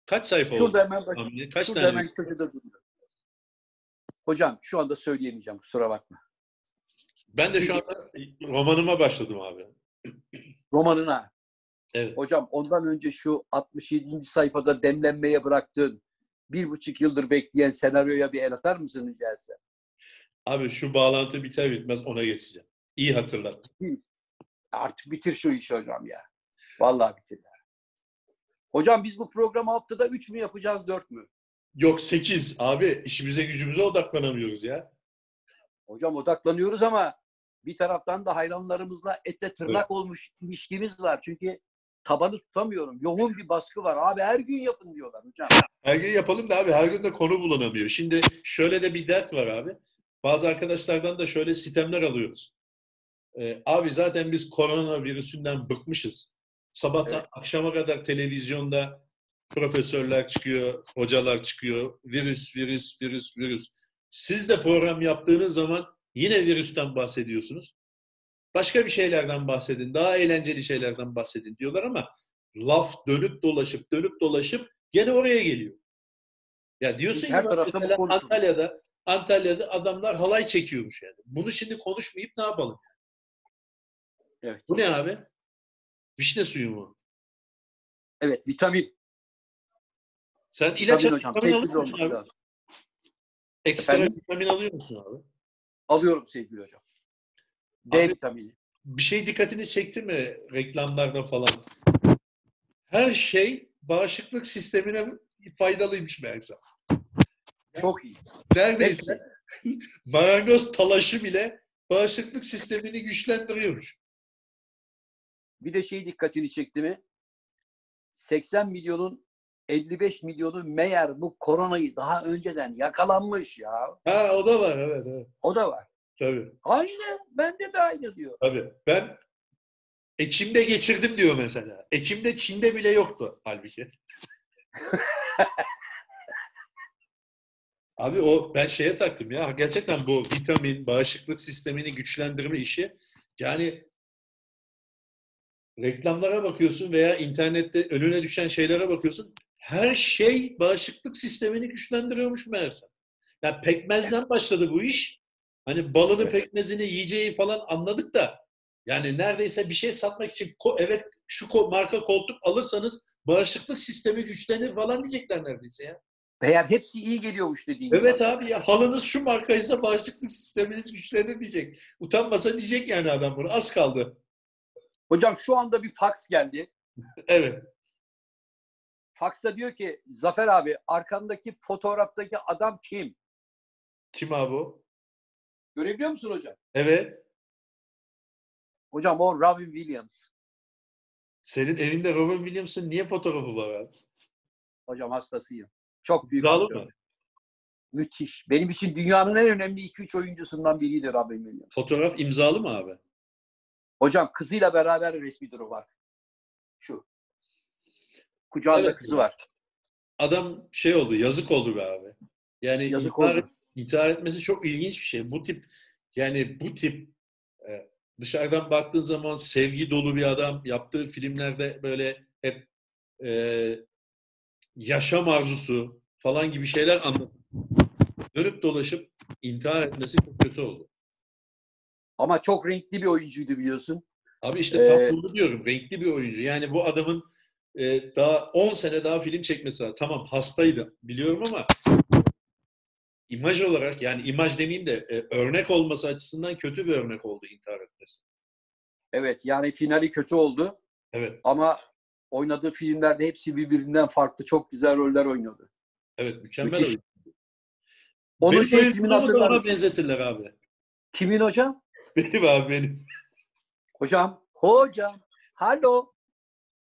S2: Kaç sayfa oldu?
S1: Şurada hemen bak.
S2: Kaç
S1: Şurada
S2: tane?
S1: hemen köşede duruyor. Hocam şu anda söyleyemeyeceğim kusura bakma.
S2: Ben de şu anda romanıma başladım abi.
S1: Romanına.
S2: Evet.
S1: Hocam ondan önce şu 67. sayfada demlenmeye bıraktığın bir buçuk yıldır bekleyen senaryoya bir el atar mısın rica etsem?
S2: Abi şu bağlantı biter bitmez ona geçeceğim. İyi hatırlat.
S1: Artık bitir şu işi hocam ya. Vallahi bitir. Hocam biz bu programı haftada 3 mü yapacağız 4 mü?
S2: Yok 8 abi işimize gücümüze odaklanamıyoruz ya.
S1: Hocam odaklanıyoruz ama bir taraftan da hayranlarımızla etle tırnak olmuş ilişkimiz var. Çünkü tabanı tutamıyorum. Yoğun bir baskı var. Abi her gün yapın diyorlar hocam.
S2: Her gün yapalım da abi her gün de konu bulunamıyor. Şimdi şöyle de bir dert var abi. Bazı arkadaşlardan da şöyle sistemler alıyoruz. Ee, abi zaten biz koronavirüsünden bıkmışız. Sabahtan
S1: Evet.
S2: akşama kadar televizyonda profesörler çıkıyor, hocalar çıkıyor. Virüs, virüs, virüs, virüs. Siz de program yaptığınız zaman yine virüsten bahsediyorsunuz. Başka bir şeylerden bahsedin, daha eğlenceli şeylerden bahsedin diyorlar ama laf dönüp dolaşıp dönüp dolaşıp gene oraya geliyor. Ya diyorsun
S1: Her
S2: ki
S1: tarafta
S2: mesela. Antalya'da Antalya'da adamlar halay çekiyormuş yani. Bunu şimdi konuşmayıp ne yapalım?
S1: Evet.
S2: Bu ne abi? Vişne suyu mu?
S1: Evet vitamin.
S2: Sen ilaç
S1: Vitamin hocam.
S2: vitamin alıyor musun abi?
S1: lazım.
S2: Ekstra
S1: Efendim?
S2: vitamin alıyor musun abi?
S1: Alıyorum sevgili hocam. D
S2: Abi-
S1: vitamini.
S2: Bir şey dikkatini çekti mi reklamlarda falan? Her şey bağışıklık sistemine faydalıymış meğerse.
S1: Çok iyi.
S2: Neredeyse marangoz talaşı bile bağışıklık sistemini güçlendiriyormuş.
S1: Bir de şey dikkatini çekti mi? 80 milyonun 55 milyonu meğer bu koronayı daha önceden yakalanmış ya.
S2: Ha o da var evet evet.
S1: O da var.
S2: Tabii.
S1: Aynı. Bende de aynı diyor.
S2: Tabii. Ben Ekim'de geçirdim diyor mesela. Ekim'de Çin'de bile yoktu halbuki. Abi o ben şeye taktım ya. Gerçekten bu vitamin, bağışıklık sistemini güçlendirme işi yani reklamlara bakıyorsun veya internette önüne düşen şeylere bakıyorsun. Her şey bağışıklık sistemini güçlendiriyormuş meğerse. Yani pekmezden başladı bu iş. Hani balını, pekmezini, yiyeceği falan anladık da yani neredeyse bir şey satmak için evet şu marka koltuk alırsanız bağışıklık sistemi güçlenir falan diyecekler neredeyse ya.
S1: Meğer hepsi iyi geliyormuş dediğin gibi.
S2: Evet abi ya halınız şu markaysa bağışıklık sisteminiz güçlenir diyecek. Utanmasa diyecek yani adam bunu. Az kaldı.
S1: Hocam şu anda bir fax geldi.
S2: Evet.
S1: Faxta diyor ki Zafer abi arkandaki fotoğraftaki adam kim?
S2: Kim abi o?
S1: Görebiliyor musun hocam?
S2: Evet.
S1: Hocam o Robin Williams.
S2: Senin evinde Robin Williams'ın niye fotoğrafı var abi?
S1: Hocam hastasıyım. Çok büyük aktör.
S2: mı?
S1: Müthiş. Benim için dünyanın en önemli 2-3 oyuncusundan biriydi Robin Williams.
S2: Fotoğraf imzalı mı abi?
S1: Hocam kızıyla beraber resmi duru var. Şu. Kucağında
S2: Evet.
S1: kızı var.
S2: Adam şey oldu, yazık oldu be abi. Yani
S1: Yazık
S2: intihar,
S1: oldu.
S2: intihar etmesi çok ilginç bir şey. Bu tip yani bu tip e, dışarıdan baktığın zaman sevgi dolu bir adam yaptığı filmlerde böyle hep e, yaşam arzusu falan gibi şeyler anlatıp dönüp dolaşıp intihar etmesi çok kötü oldu.
S1: Ama çok renkli bir oyuncuydu biliyorsun.
S2: Abi işte
S1: Ee,
S2: diyorum. Renkli bir oyuncu. Yani bu adamın e, daha 10 sene daha film çekmesi lazım. Tamam hastaydı biliyorum ama imaj olarak yani imaj demeyeyim de e, örnek olması açısından kötü bir örnek oldu intihar etmesi.
S1: Evet yani finali kötü oldu.
S2: Evet.
S1: Ama oynadığı filmlerde hepsi birbirinden farklı. Çok güzel roller oynuyordu.
S2: Evet mükemmel
S1: Müthiş.
S2: oyuncu.
S1: Onun
S2: Benim
S1: şey
S2: da
S1: hatırlar
S2: ona benzetirler abi.
S1: Kimin hocam?
S2: Benim abi benim.
S1: Hocam. Hocam. Halo.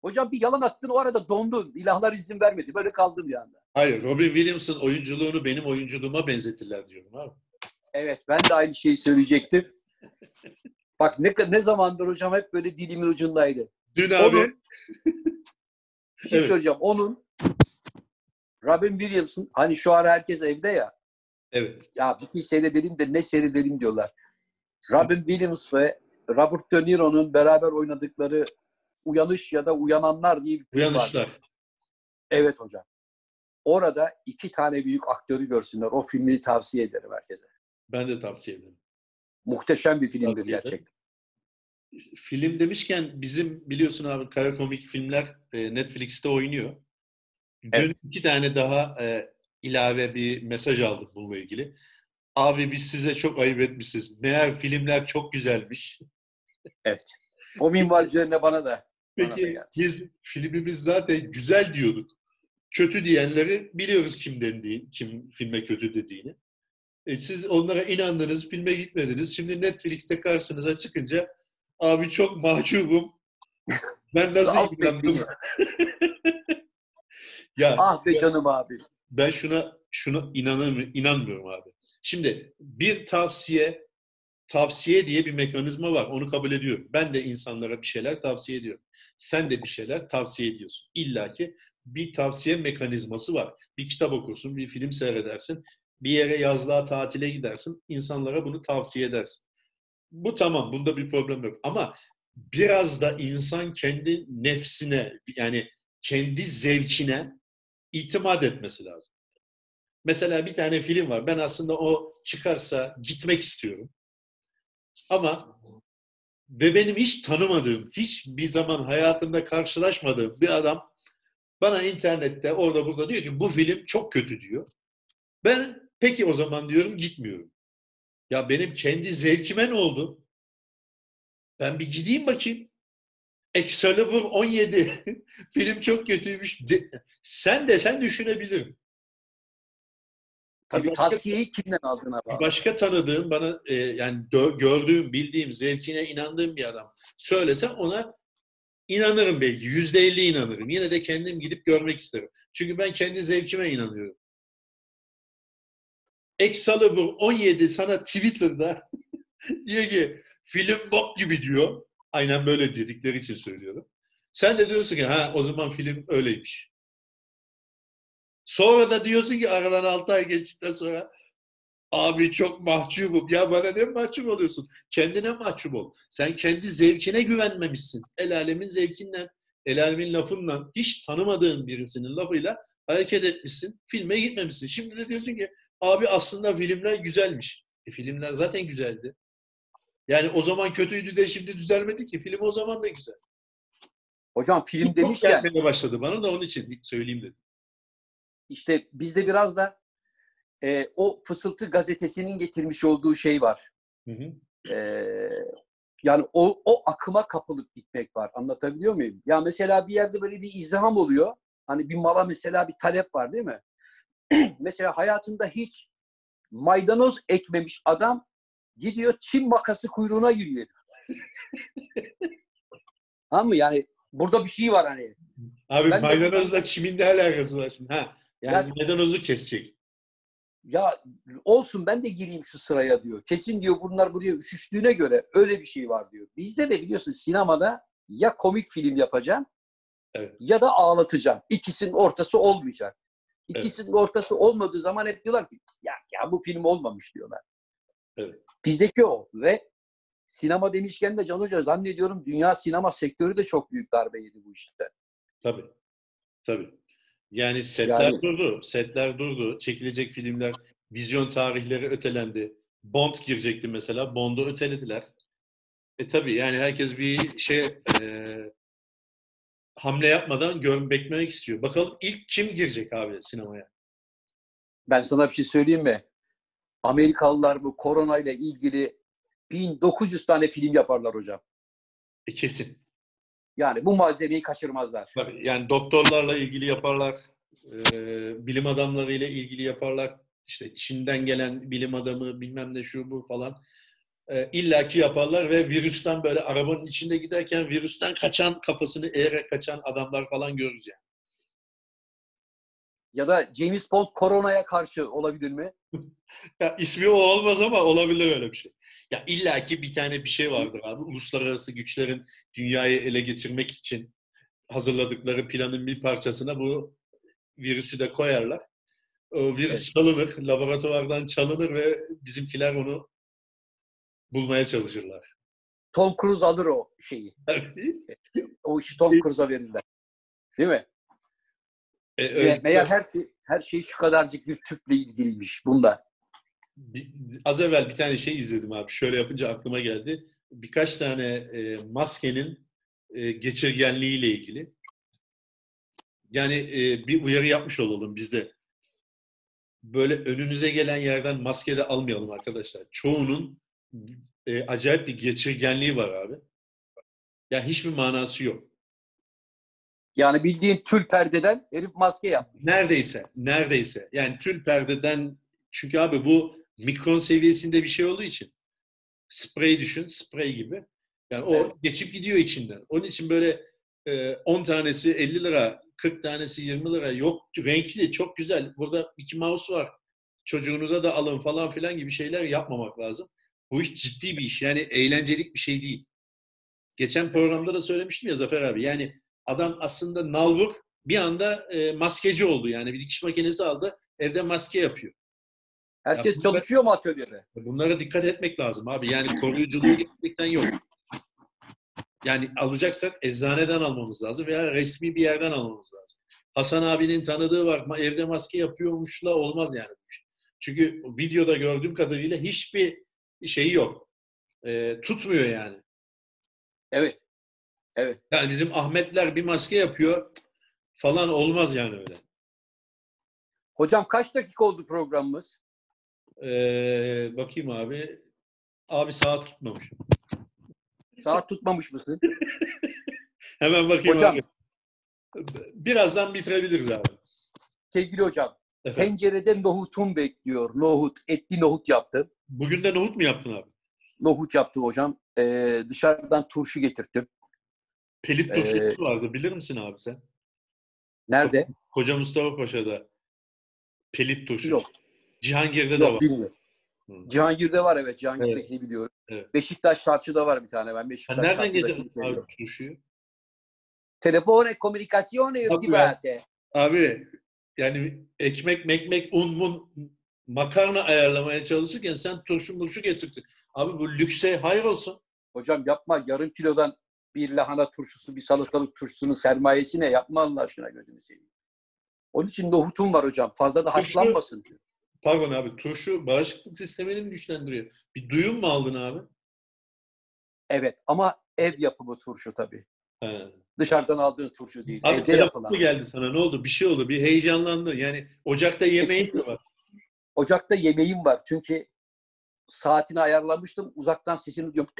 S1: Hocam bir yalan attın o arada dondun. İlahlar izin vermedi. Böyle kaldım bir anda.
S2: Hayır Robin Williams'ın oyunculuğunu benim oyunculuğuma benzetirler diyorum abi.
S1: Evet ben de aynı şeyi söyleyecektim. Bak ne, ne zamandır hocam hep böyle dilimin ucundaydı.
S2: Dün abi
S1: Onun, bir şey
S2: Evet.
S1: söyleyeceğim. Onun Robin Williams'ın hani şu ara herkes evde ya.
S2: evet
S1: Ya bir şey seyredelim de ne seyredelim diyorlar. Robin Williams ve Robert De Niro'nun beraber oynadıkları Uyanış ya da Uyananlar diye bir film
S2: uyanışlar.
S1: Evet hocam. Orada iki tane büyük aktörü görsünler. O filmi tavsiye ederim herkese.
S2: Ben de tavsiye ederim.
S1: Muhteşem bir filmdir
S2: Tavsiye ederim.
S1: gerçekten.
S2: film demişken bizim biliyorsun abi kara komik filmler e, Netflix'te oynuyor. Dün
S1: Evet.
S2: iki tane daha e, ilave bir mesaj aldım bununla ilgili. Abi biz size çok ayıp etmişiz. Meğer filmler çok güzelmiş.
S1: O minval üzerine bana da.
S2: Peki biz filmimiz zaten güzel diyorduk. Kötü diyenleri biliyoruz kim dendiğini, kim filme kötü dediğini. E, siz onlara inandınız, filme gitmediniz. Şimdi Netflix'te karşınıza çıkınca abi çok mahcubum. Ben nasıl inandım? ya
S1: Ah be canım abi.
S2: ben şuna şuna inanamıyorum, inanmıyorum abi. Şimdi bir tavsiye tavsiye diye bir mekanizma var. Onu kabul ediyorum. Ben de insanlara bir şeyler tavsiye ediyorum. Sen de bir şeyler tavsiye ediyorsun. İlla ki bir tavsiye mekanizması var. Bir kitap okursun, bir film seyredersin, bir yere yazlığa tatile gidersin, insanlara bunu tavsiye edersin. Bu tamam, bunda bir problem yok. Ama biraz da insan kendi nefsine, yani kendi zevkine itimat etmesi lazım. Mesela bir tane film var. Ben aslında o çıkarsa gitmek istiyorum. Ama ve benim hiç tanımadığım, hiç bir zaman hayatımda karşılaşmadığım bir adam bana internette orada burada diyor ki bu film çok kötü diyor. Ben peki o zaman diyorum gitmiyorum. Ya benim kendi zevkime ne oldu? Ben bir gideyim bakayım. Excalibur 17 film çok kötüymüş. De- sen de sen düşünebilirim.
S1: Tabii
S2: Bir başka-
S1: tavsiyeyi kimden aldığına bağlı.
S2: başka tanıdığım, bana e, yani gördüğüm, bildiğim, zevkine inandığım bir adam söylese ona İnanırım belki. Yüzde elli inanırım. Yine de kendim gidip görmek isterim. Çünkü ben kendi zevkime inanıyorum. Excalibur 17 sana Twitter'da diyor ki film bok gibi diyor. Aynen böyle dedikleri için söylüyorum. Sen de diyorsun ki ha o zaman film öyleymiş. Sonra da diyorsun ki aradan 6 ay geçtikten sonra abi çok mahcubum. Ya bana ne mahcup oluyorsun? Kendine mahcup ol. Sen kendi zevkine güvenmemişsin. El alemin zevkinden, el alemin lafından, hiç tanımadığın birisinin lafıyla hareket etmişsin. Filme gitmemişsin. Şimdi de diyorsun ki abi aslında filmler güzelmiş. E, filmler zaten güzeldi. Yani o zaman kötüydü de şimdi düzelmedi ki. Film o zaman da güzel.
S1: Hocam film
S2: Çok
S1: demişken
S2: gelmeye başladı bana da onun için söyleyeyim dedim.
S1: İşte bizde biraz da e, o Fısıltı gazetesinin getirmiş olduğu şey var.
S2: Hı hı.
S1: E, yani o, o akıma kapılıp gitmek var. Anlatabiliyor muyum? Ya mesela bir yerde böyle bir izdiham oluyor. Hani bir mala mesela bir talep var değil mi? mesela hayatında hiç maydanoz ekmemiş adam gidiyor Çin makası kuyruğuna giriyor. Tamam mı? Yani burada bir şey var hani.
S2: Abi
S1: Ben de-
S2: maydanozla çimin ne alakası var şimdi? Ha, yani
S1: Ya-
S2: maydanozu kesecek.
S1: Ya olsun ben de gireyim şu sıraya diyor. Kesin diyor bunlar buraya üşüştüğüne göre öyle bir şey var diyor. Bizde de biliyorsun sinemada ya komik film yapacağım
S2: Evet.
S1: ya da ağlatacağım. İkisinin ortası olmayacak. İkisinin ortası olmadığı zaman hep diyorlar ki ya, ya bu film olmamış diyorlar.
S2: Evet.
S1: Bizdeki o ve sinema demişken de Can Hoca zannediyorum dünya sinema sektörü de çok büyük darbe yedi bu işte.
S2: Tabii. Tabii. Yani setler
S1: Yani-
S2: durdu. Setler durdu. Çekilecek filmler, vizyon tarihleri ötelendi. Bond girecekti mesela. Bond'u ötelediler. E tabii yani herkes bir şey e, hamle yapmadan gör, beklemek istiyor. Bakalım ilk kim girecek abi sinemaya?
S1: Ben sana bir şey söyleyeyim mi? Amerikalılar bu koronayla ilgili 1900 tane film yaparlar hocam.
S2: E kesin.
S1: Yani bu malzemeyi kaçırmazlar.
S2: Bak, Yani doktorlarla ilgili yaparlar, e, bilim adamlarıyla ilgili yaparlar. İşte Çin'den gelen bilim adamı bilmem ne şu bu falan. E, illaki yaparlar ve virüsten böyle arabanın içinde giderken virüsten kaçan, kafasını eğerek kaçan adamlar falan görürüz yani.
S1: Ya da James Bond koronaya karşı olabilir mi?
S2: Ya ismi o olmaz ama olabilir öyle bir şey. Ya illaki bir tane bir şey vardır abi. Uluslararası güçlerin dünyayı ele geçirmek için hazırladıkları planın bir parçasına bu virüsü de koyarlar. O virüs
S1: Evet.
S2: çalınır, laboratuvardan çalınır ve bizimkiler onu bulmaya çalışırlar.
S1: Tom Cruise alır o şeyi. O işi Tom Cruise'a verirler. Değil mi?
S2: E, öyle-
S1: Meğer her şey, her şey şu kadarcık bir tüple ilgiliymiş bunda.
S2: Bir- az evvel bir tane şey izledim abi. Şöyle yapınca aklıma geldi. Birkaç tane e, maskenin e, geçirgenliğiyle ilgili. Yani e, bir uyarı yapmış olalım biz de. Böyle önünüze gelen yerden maske de almayalım arkadaşlar. Çoğunun e, acayip bir geçirgenliği var abi. Yani hiçbir manası yok.
S1: Yani bildiğin tül perdeden herif maske yapmış.
S2: Neredeyse, neredeyse. Yani tül perdeden çünkü abi bu mikron seviyesinde bir şey olduğu için sprey düşün, sprey gibi. Yani o
S1: Evet.
S2: geçip gidiyor içinden. Onun için böyle e, 10 tanesi 50 lira, 40 tanesi 20 lira. Yok renkli, çok güzel. Burada Mickey Mouse var. Çocuğunuza da alın falan filan gibi şeyler yapmamak lazım. Bu iş ciddi bir iş. Yani eğlencelik bir şey değil. Geçen programda da söylemiştim ya Zafer abi. Yani adam aslında nalbur bir anda e, maskeci oldu. Yani bir dikiş makinesi aldı. Evde maske yapıyor.
S1: Herkes
S2: Ya
S1: çalışıyor mu atölyede?
S2: Bunlara dikkat etmek lazım abi. Yani koruyuculuğu gerçekten yok. Yani alacaksak eczaneden almamız lazım veya resmi bir yerden almamız lazım. Hasan abinin tanıdığı var. Evde maske yapıyormuşla olmaz yani. Çünkü videoda gördüğüm kadarıyla hiçbir şeyi yok. Ee, tutmuyor yani.
S1: Evet. Evet.
S2: Yani bizim Ahmetler bir maske yapıyor falan olmaz yani öyle.
S1: Hocam kaç dakika oldu programımız?
S2: Ee, bakayım abi. Abi saat tutmamış.
S1: Saat tutmamış mısın?
S2: Hemen bakayım
S1: Hocam.
S2: abi. Birazdan bitirebiliriz abi.
S1: Sevgili hocam, tencerede nohutum bekliyor. Nohut, etli nohut yaptım.
S2: bugün de nohut mu yaptın abi?
S1: Nohut yaptım hocam. Ee, dışarıdan turşu getirttim.
S2: Pelit
S1: Ee,
S2: turşusu vardı bilir misin abi sen?
S1: Nerede?
S2: Koca Mustafa Paşa'da pelit turşusu.
S1: Yok.
S2: Cihangir'de de
S1: Yok
S2: var.
S1: bilmiyorum.
S2: Hı.
S1: Cihangir'de var evet. Cihangir'dekini biliyorum.
S2: Evet.
S1: Beşiktaş Çarşı'da var bir tane. Ben Beşiktaş
S2: nereden
S1: Çarşı'da
S2: geliyor abi turşuyu?
S1: Telefone, komunikasyon irtibate.
S2: Abi yani ekmek, mekmek, un, mun, makarna ayarlamaya çalışırken sen turşu murşu getirdin. Abi bu lükse hayır olsun.
S1: Hocam yapma yarım kilodan bir lahana turşusu, bir salatalık turşusunun sermayesi ne? Yapma Allah aşkına gözünü seveyim. Onun için nohutum var hocam. Fazla da haşlanmasın.
S2: Pardon abi turşu bağışıklık sistemini mi güçlendiriyor? Bir duyum mu aldın abi?
S1: Evet ama ev yapımı turşu tabii.
S2: He.
S1: Dışarıdan aldığın turşu değil.
S2: Abi
S1: Evde yapılan.
S2: geldi sana? Ne oldu? Bir şey oldu. Bir heyecanlandın. Yani ocakta yemeğin mi var?
S1: Ocakta yemeğim var. Çünkü saatini ayarlamıştım. Uzaktan sesini duyuyorum.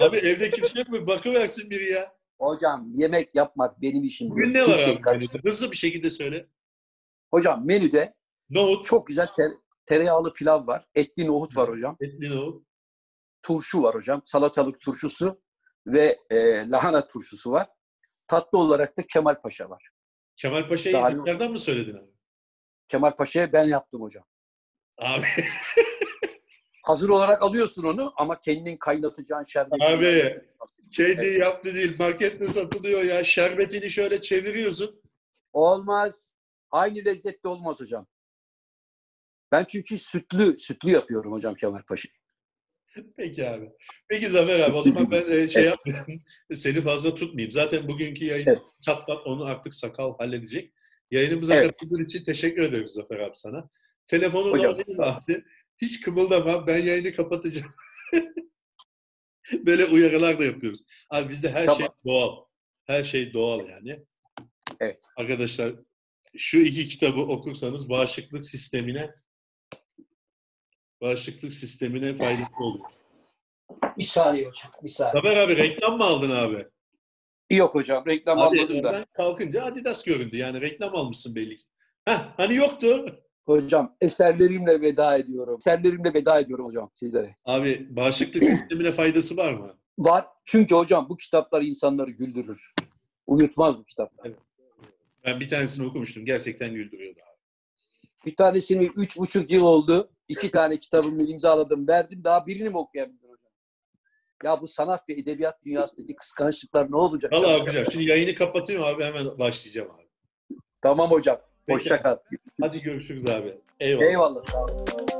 S2: Abi evde kimse yok mu? Bakıversin biri ya.
S1: Hocam yemek yapmak benim işim.
S2: Bugün ne var
S1: Kimseyi
S2: abi? Hızlı bir şekilde söyle.
S1: Hocam menüde
S2: Nohut,
S1: çok güzel ter- tereyağlı pilav var. Etli nohut var hocam.
S2: etli nohut.
S1: Turşu var hocam. Salatalık turşusu ve e, lahana turşusu var. Tatlı olarak da Kemal Paşa var.
S2: Kemal Paşa'yı yukarıdan mı söyledin abi?
S1: Kemal Paşa'ya ben yaptım hocam.
S2: Abi,
S1: Hazır olarak alıyorsun onu ama kendin kaynatacağın şerbeti.
S2: Abi. kendi yaptı değil. Markette satılıyor ya. Şerbetini şöyle çeviriyorsun.
S1: Olmaz. Aynı lezzetli olmaz hocam. Ben çünkü sütlü sütlü yapıyorum hocam Kemal Paşa'yı.
S2: Peki abi. Peki Zafer abi o zaman ben e, şey yapmayayım. Seni fazla tutmayayım. Zaten bugünkü yayın
S1: Evet.
S2: çatlat onu artık sakal halledecek. Yayınımıza
S1: Evet.
S2: katıldığın için teşekkür ederiz Zafer abi sana. Telefonu
S1: Hocam.
S2: da abi. Hiç kımıldama. Ben yayını kapatacağım. Böyle uyarılar da yapıyoruz. Abi bizde her
S1: Tamam.
S2: şey doğal. Her şey doğal yani.
S1: Evet.
S2: Arkadaşlar şu iki kitabı okursanız bağışıklık sistemine bağışıklık sistemine faydası olur.
S1: Bir saniye hocam. Bir saniye.
S2: Zafer abi reklam mı aldın abi?
S1: Yok hocam. Reklam
S2: Abi
S1: almadım da.
S2: kalkınca Adidas göründü. Yani reklam almışsın belli ki. Heh, hani yoktu.
S1: Hocam eserlerimle veda ediyorum. Eserlerimle veda ediyorum hocam sizlere.
S2: Abi bağışıklık sistemine faydası var mı?
S1: Var. Çünkü hocam bu kitaplar insanları güldürür. Uyutmaz bu kitaplar.
S2: Evet. Ben bir tanesini okumuştum. Gerçekten güldürüyordu abi.
S1: Bir tanesini üç buçuk yıl oldu. İki tane kitabımı imzaladım, verdim. Daha birini mi okuyabilirim hocam? Ya bu sanat ve edebiyat dünyasındaki kıskançlıklar ne olacak?
S2: Valla
S1: hocam?
S2: Şimdi yayını kapatayım abi. Hemen başlayacağım abi.
S1: Tamam hocam.
S2: Peki.
S1: Hoşça kal.
S2: Hadi görüşürüz abi. Eyvallah.
S1: Eyvallah. Sağ olun.